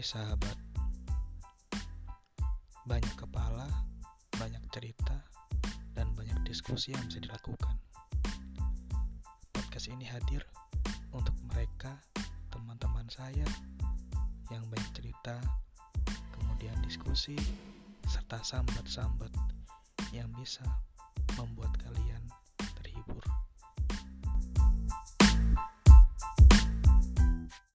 sahabat, banyak kepala, banyak cerita, dan banyak diskusi yang bisa dilakukan. Podcast ini hadir untuk mereka, teman-teman saya yang banyak cerita, kemudian diskusi, serta sambat-sambat yang bisa membuat kalian